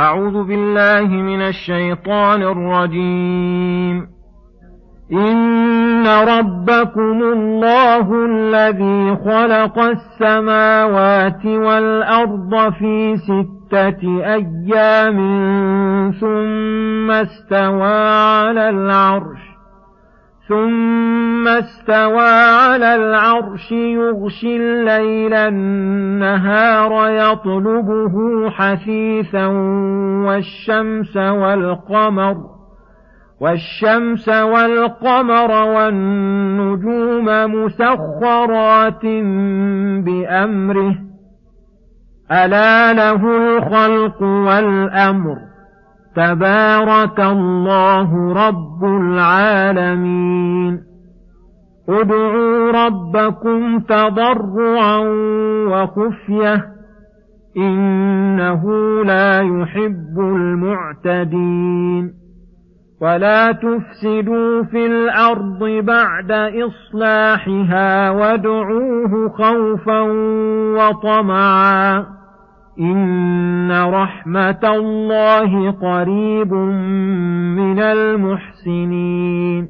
أعوذ بالله من الشيطان الرجيم. إن ربكم الله الذي خلق السماوات والأرض في ستة أيام ثم استوى على العرش ثم استوى على العرش يغشي الليل النهار يطلبه حثيثا والشمس والقمر والشمس والقمر والنجوم مسخرات بأمره ألا له الخلق والأمر تبارك الله رب العالمين. ادعوا ربكم تضرعا وخفية إنه لا يحب المعتدين. ولا تفسدوا في الأرض بعد إصلاحها وادعوه خوفا وطمعا. إن رحمة الله قريب من المحسنين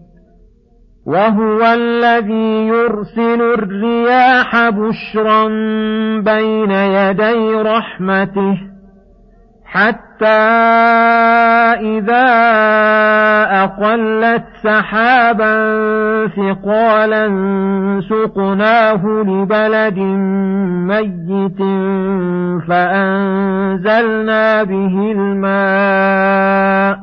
وهو الذي يرسل الرياح بشرا بين يدي رحمته حتى إذا أقلت سحابا ثقالا سقناه لبلد ميت فأنزلنا به الماء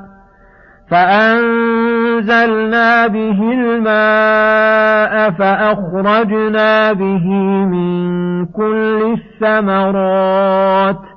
فأنزلنا به الماء فأخرجنا به من كل الثمرات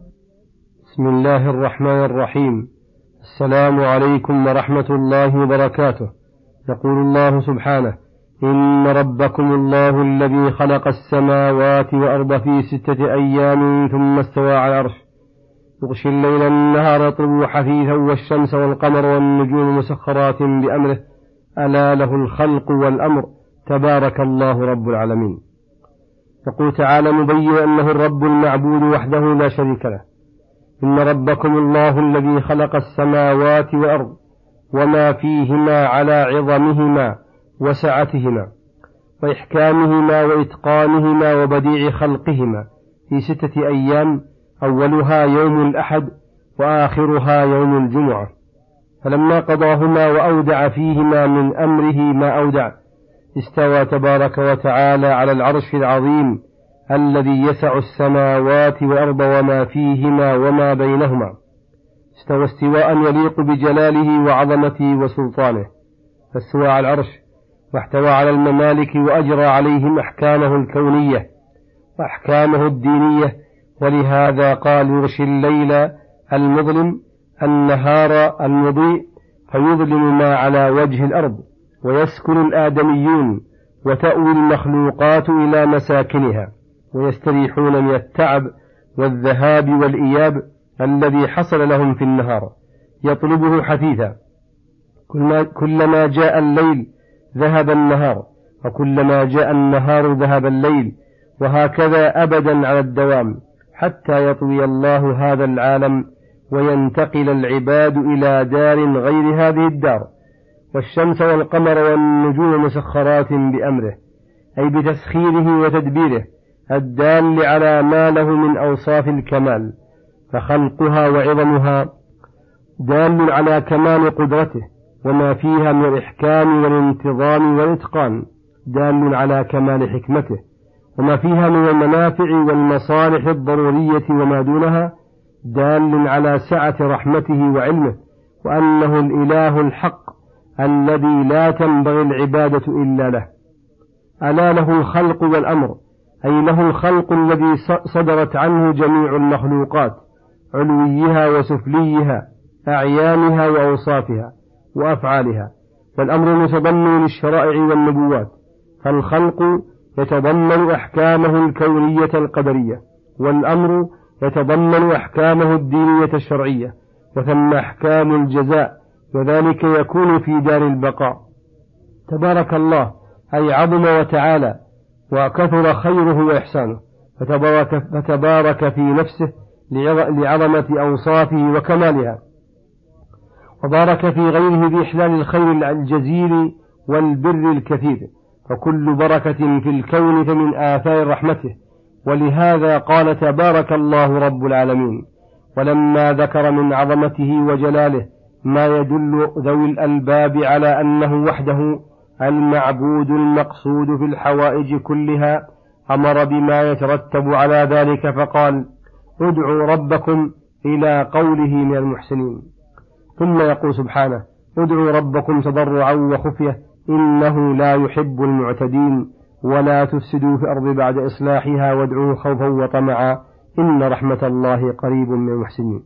بسم الله الرحمن الرحيم. السلام عليكم ورحمة الله وبركاته. يقول الله سبحانه إن ربكم الله الذي خلق السماوات والأرض في ستة أيام ثم استوى على العرش. يغشي الليل النهار يطلب حثيثا والشمس والقمر والنجوم مسخرات بأمره. ألا له الخلق والأمر. تبارك الله رب العالمين. يقول تعالى مبين أنه الرب المعبود وحده لا شريك له. إن ربكم الله الذي خلق السماوات والأرض وما فيهما على عظمهما وسعتهما وإحكامهما وإتقانهما وبديع خلقهما في ستة أيام أولها يوم الأحد وآخرها يوم الجمعة. فلما قضاهما وأودع فيهما من أمره ما أودع استوى تبارك وتعالى على العرش العظيم الذي يسع السماوات والأرض وما فيهما وما بينهما استوى استواء يليق بجلاله وعظمته وسلطانه فاستوى على العرش واحتوى على الممالك وأجرى عليهم أحكامه الكونية وأحكامه الدينية. ولهذا قال يغشي الليل المظلم النهار المضيء فيظلم ما على وجه الأرض ويسكن الآدميون وتأوي المخلوقات إلى مساكنها. ويستريحون من التعب والذهاب والإياب الذي حصل لهم في النهار. يطلبه حثيثا. كلما جاء الليل ذهب النهار وكلما جاء النهار ذهب الليل وهكذا أبدا على الدوام حتى يطوي الله هذا العالم وينتقل العباد إلى دار غير هذه الدار. والشمس والقمر والنجوم مسخرات بأمره أي بتسخيره وتدبيره الدال على ما له من أوصاف الكمال فخلقها وعظمها دال على كمال قدرته وما فيها من الإحكام والانتظام والإتقان دال على كمال حكمته وما فيها من المنافع والمصالح الضرورية وما دونها دال على سعة رحمته وعلمه وأنه الإله الحق الذي لا تنبغي العبادة إلا له. ألا له الخلق والأمر أي له الخلق الذي صدرت عنه جميع المخلوقات علويها وسفليها أعيانها وأوصافها وأفعالها. والأمر متضمن للشرائع والنبوات فالخلق يتضمن أحكامه الكونية القدرية والأمر يتضمن أحكامه الدينية الشرعية وثم أحكام الجزاء وذلك يكون في دار البقاء. تبارك الله أي عظم وتعالى وكثر خيره وإحسانه. فتبارك, فتبارك في نفسه لعظمة أوصافه وكمالها. وبارك في غيره بإحلال الخير الجزيل والبر الكثير. فكل بركة في الكون فمن آثار رحمته. ولهذا قال تبارك الله رب العالمين ولما ذكر من عظمته وجلاله ما يدل ذوي الألباب على أنه وحده المعبود المقصود في الحوائج كلها أمر بما يترتب على ذلك فقال ادعوا ربكم إلى قوله من المحسنين. ثم يقول سبحانه ادعوا ربكم تضرعا وخفية إنه لا يحب المعتدين ولا تفسدوا في الأرض بعد إصلاحها وادعوه خوفا وطمعا إن رحمة الله قريب من المحسنين.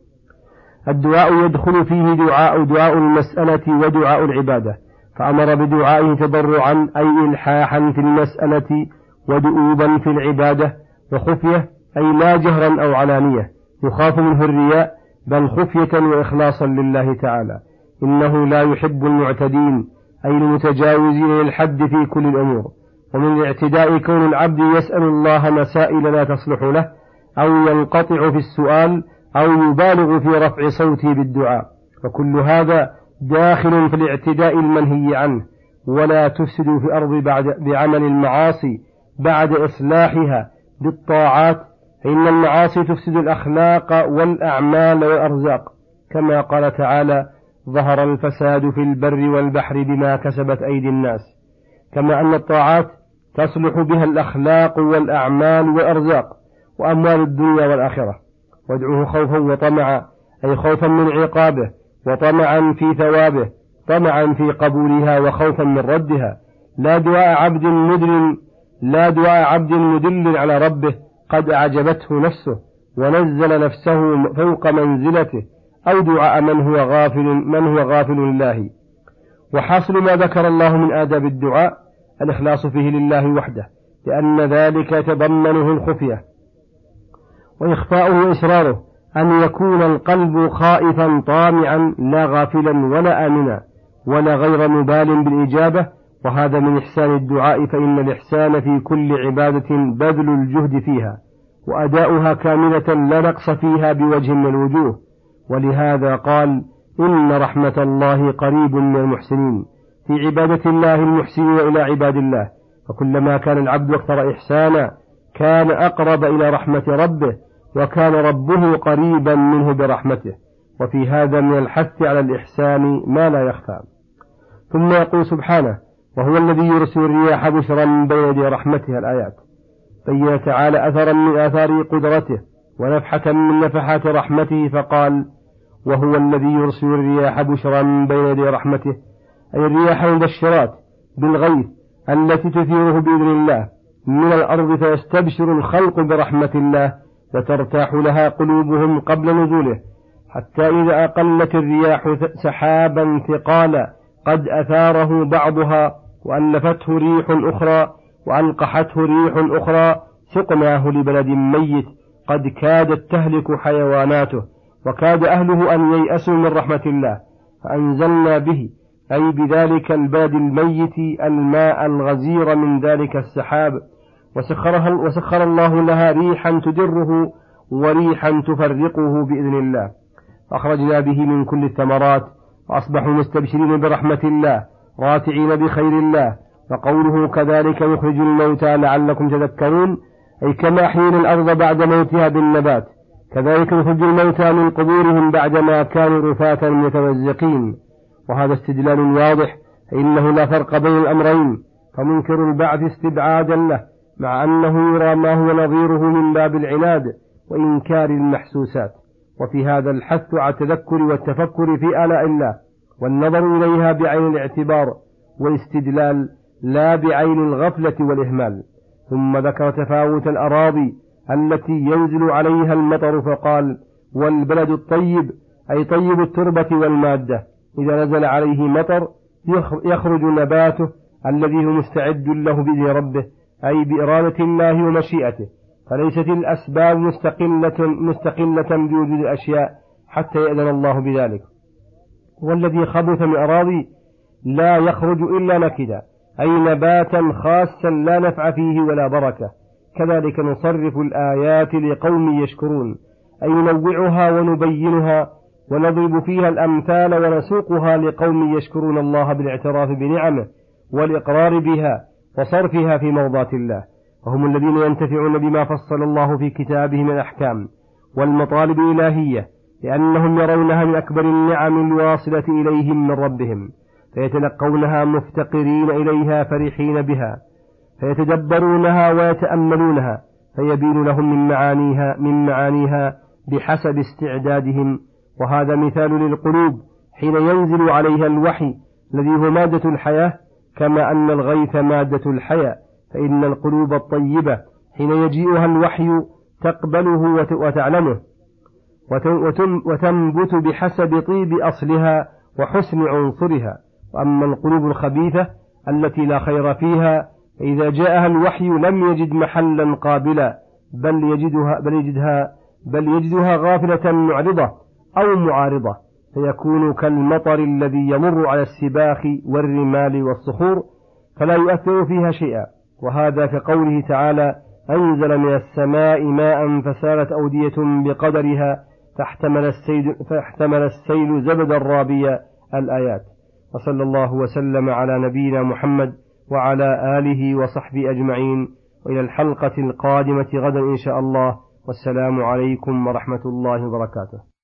الدعاء يدخل فيه دعاء دعاء المسألة ودعاء العبادة. فأمر بدعائه تضرعا أي إلحاحا في المسألة ودؤوبا في العبادة وخفية أي لا جهرا أو علانية يخاف منه الرياء بل خفية وإخلاصا لله تعالى. إنه لا يحب المعتدين أي المتجاوزين للحد في كل الأمور. ومن الاعتداء كون العبد يسأل الله مسائل لا تصلح له أو ينقطع في السؤال أو يبالغ في رفع صوته بالدعاء. فكل هذا داخل في الاعتداء المنهي عنه ولا تفسد في الأرض بعد بعمل المعاصي بعد إصلاحها بالطاعات فإن المعاصي تفسد الأخلاق والأعمال والأرزاق. كما قال تعالى ظهر الفساد في البر والبحر بما كسبت أيدي الناس كما أن الطاعات تصلح بها الأخلاق والأعمال والأرزاق وأموال الدنيا والآخرة. وادعوه خوفا وطمعا أي خوفا من عقابه. وطمعا في ثوابه طمعا في قبولها وخوفا من ردها. لا دعاء عبد مدل لا دعاء عبد مدل على ربه. قد أعجبته نفسه ونزل نفسه فوق منزلته أو دعاء من هو غافل من هو غافل لله. وحاصل ما ذكر الله من آداب الدعاء الإخلاص فيه لله وحده لأن ذلك يتضمنه الخفية. وإخفاؤه وإسراره أن يكون القلب خائفا طامعا لا غافلا ولا آمنا ولا غير مبال بالإجابة. وهذا من إحسان الدعاء فإن الإحسان في كل عبادة بذل الجهد فيها وأداؤها كاملة لا نقص فيها بوجه من الوجوه. ولهذا قال إن رحمة الله قريب من المحسنين. في عبادة الله المحسنين إلى عباد الله. فكلما كان العبد أكثر إحسانا كان أقرب إلى رحمة ربه. وكان ربه قريبا منه برحمته وفي هذا من الحث على الإحسان ما لا يخفى ثم يقول سبحانه وهو الذي يرسل الرياح بشرا بين يدي رحمته الآيات. بين تعالى أثرا من آثار قدرته ونفحة من نفحات رحمته فقال وهو الذي يرسل الرياح بشرا بين يدي رحمته أي الرياح المبشرات بالغيث التي تثيره بإذن الله. من الأرض فيستبشر الخلق برحمة الله وترتاح لها قلوبهم قبل نزوله حتى إذا أقلت الرياح سحابا ثقالا قد أثاره بعضها وألفته ريح أخرى وألقحته ريح أخرى سقناه لبلد ميت قد كادت تهلك حيواناته وكاد أهله أن ييأسوا من رحمة الله فأنزلنا به أي بذلك البلد الميت الماء الغزير من ذلك السحاب. وسخرها وسخر الله لها ريحا تدره وريحا تفرقه بإذن الله. فأخرجنا به من كل الثمرات وأصبحوا مستبشرين برحمة الله راتعين بخير الله وقوله كذلك يخرج الموتى لعلكم تذكرون أي كما أحيينا الأرض بعد موتها بالنبات. كذلك يخرج الموتى من قبورهم بعدما كانوا رفاة متمزقين وهذا استدلال واضح فإنه لا فرق بين الأمرين فمنكر البعث استبعادا له. مع أنه يرى ما هو نظيره من باب العناد وإنكار المحسوسات. وفي هذا الحث على التذكر والتفكر في آلاء الله والنظر إليها بعين الاعتبار والاستدلال لا بعين الغفلة والإهمال. ثم ذكر تفاوت الأراضي التي ينزل عليها المطر فقال والبلد الطيب أي طيب التربة والمادة. إذا نزل عليه مطر يخرج نباته الذي هو مستعد له بإذن ربه. أي بإرادة الله ومشيئته فليست الأسباب مستقلة مستقلة بوجود الأشياء حتى يأذن الله بذلك. والذي خبث من أراضي لا يخرج إلا نكدا أي نباتا خاصا لا نفع فيه ولا بركة. كذلك نصرف الآيات لقوم يشكرون أي ننوعها ونبينها ونضرب فيها الأمثال ونسوقها لقوم يشكرون الله بالاعتراف بنعمه والإقرار بها. وصرفها في مرضاة الله. وهم الذين ينتفعون بما فصل الله في كتابه من الأحكام والمطالب الإلهية لأنهم يرونها من أكبر النعم الواصلة إليهم من ربهم فيتلقونها مفتقرين إليها فرحين بها فيتدبرونها ويتأملونها فيبين لهم من معانيها من معانيها بحسب استعدادهم. وهذا مثال للقلوب حين ينزل عليها الوحي الذي هو مادة الحياة كما أن الغيث مادة الحياة فإن القلوب الطيبة حين يجيئها الوحي تقبله وتعلمه وتنبت بحسب طيب أصلها وحسن عنصرها. وأما القلوب الخبيثة التي لا خير فيها فإذا جاءها الوحي لم يجد محلا قابلا بل يجدها بل يجدها بل يجدها غافلة معرضة أو معارضة. فيكون كالمطر الذي يمر على السباخ والرمال والصخور فلا يؤثر فيها شيئا. وهذا في قوله تعالى أنزل من السماء ماء فسالت أودية بقدرها فاحتمل السيل, فاحتمل السيل زبدا رابيا الآيات. وصلى الله وسلم على نبينا محمد وعلى آله وصحبه أجمعين. وإلى الحلقة القادمة غدا إن شاء الله. والسلام عليكم ورحمة الله وبركاته.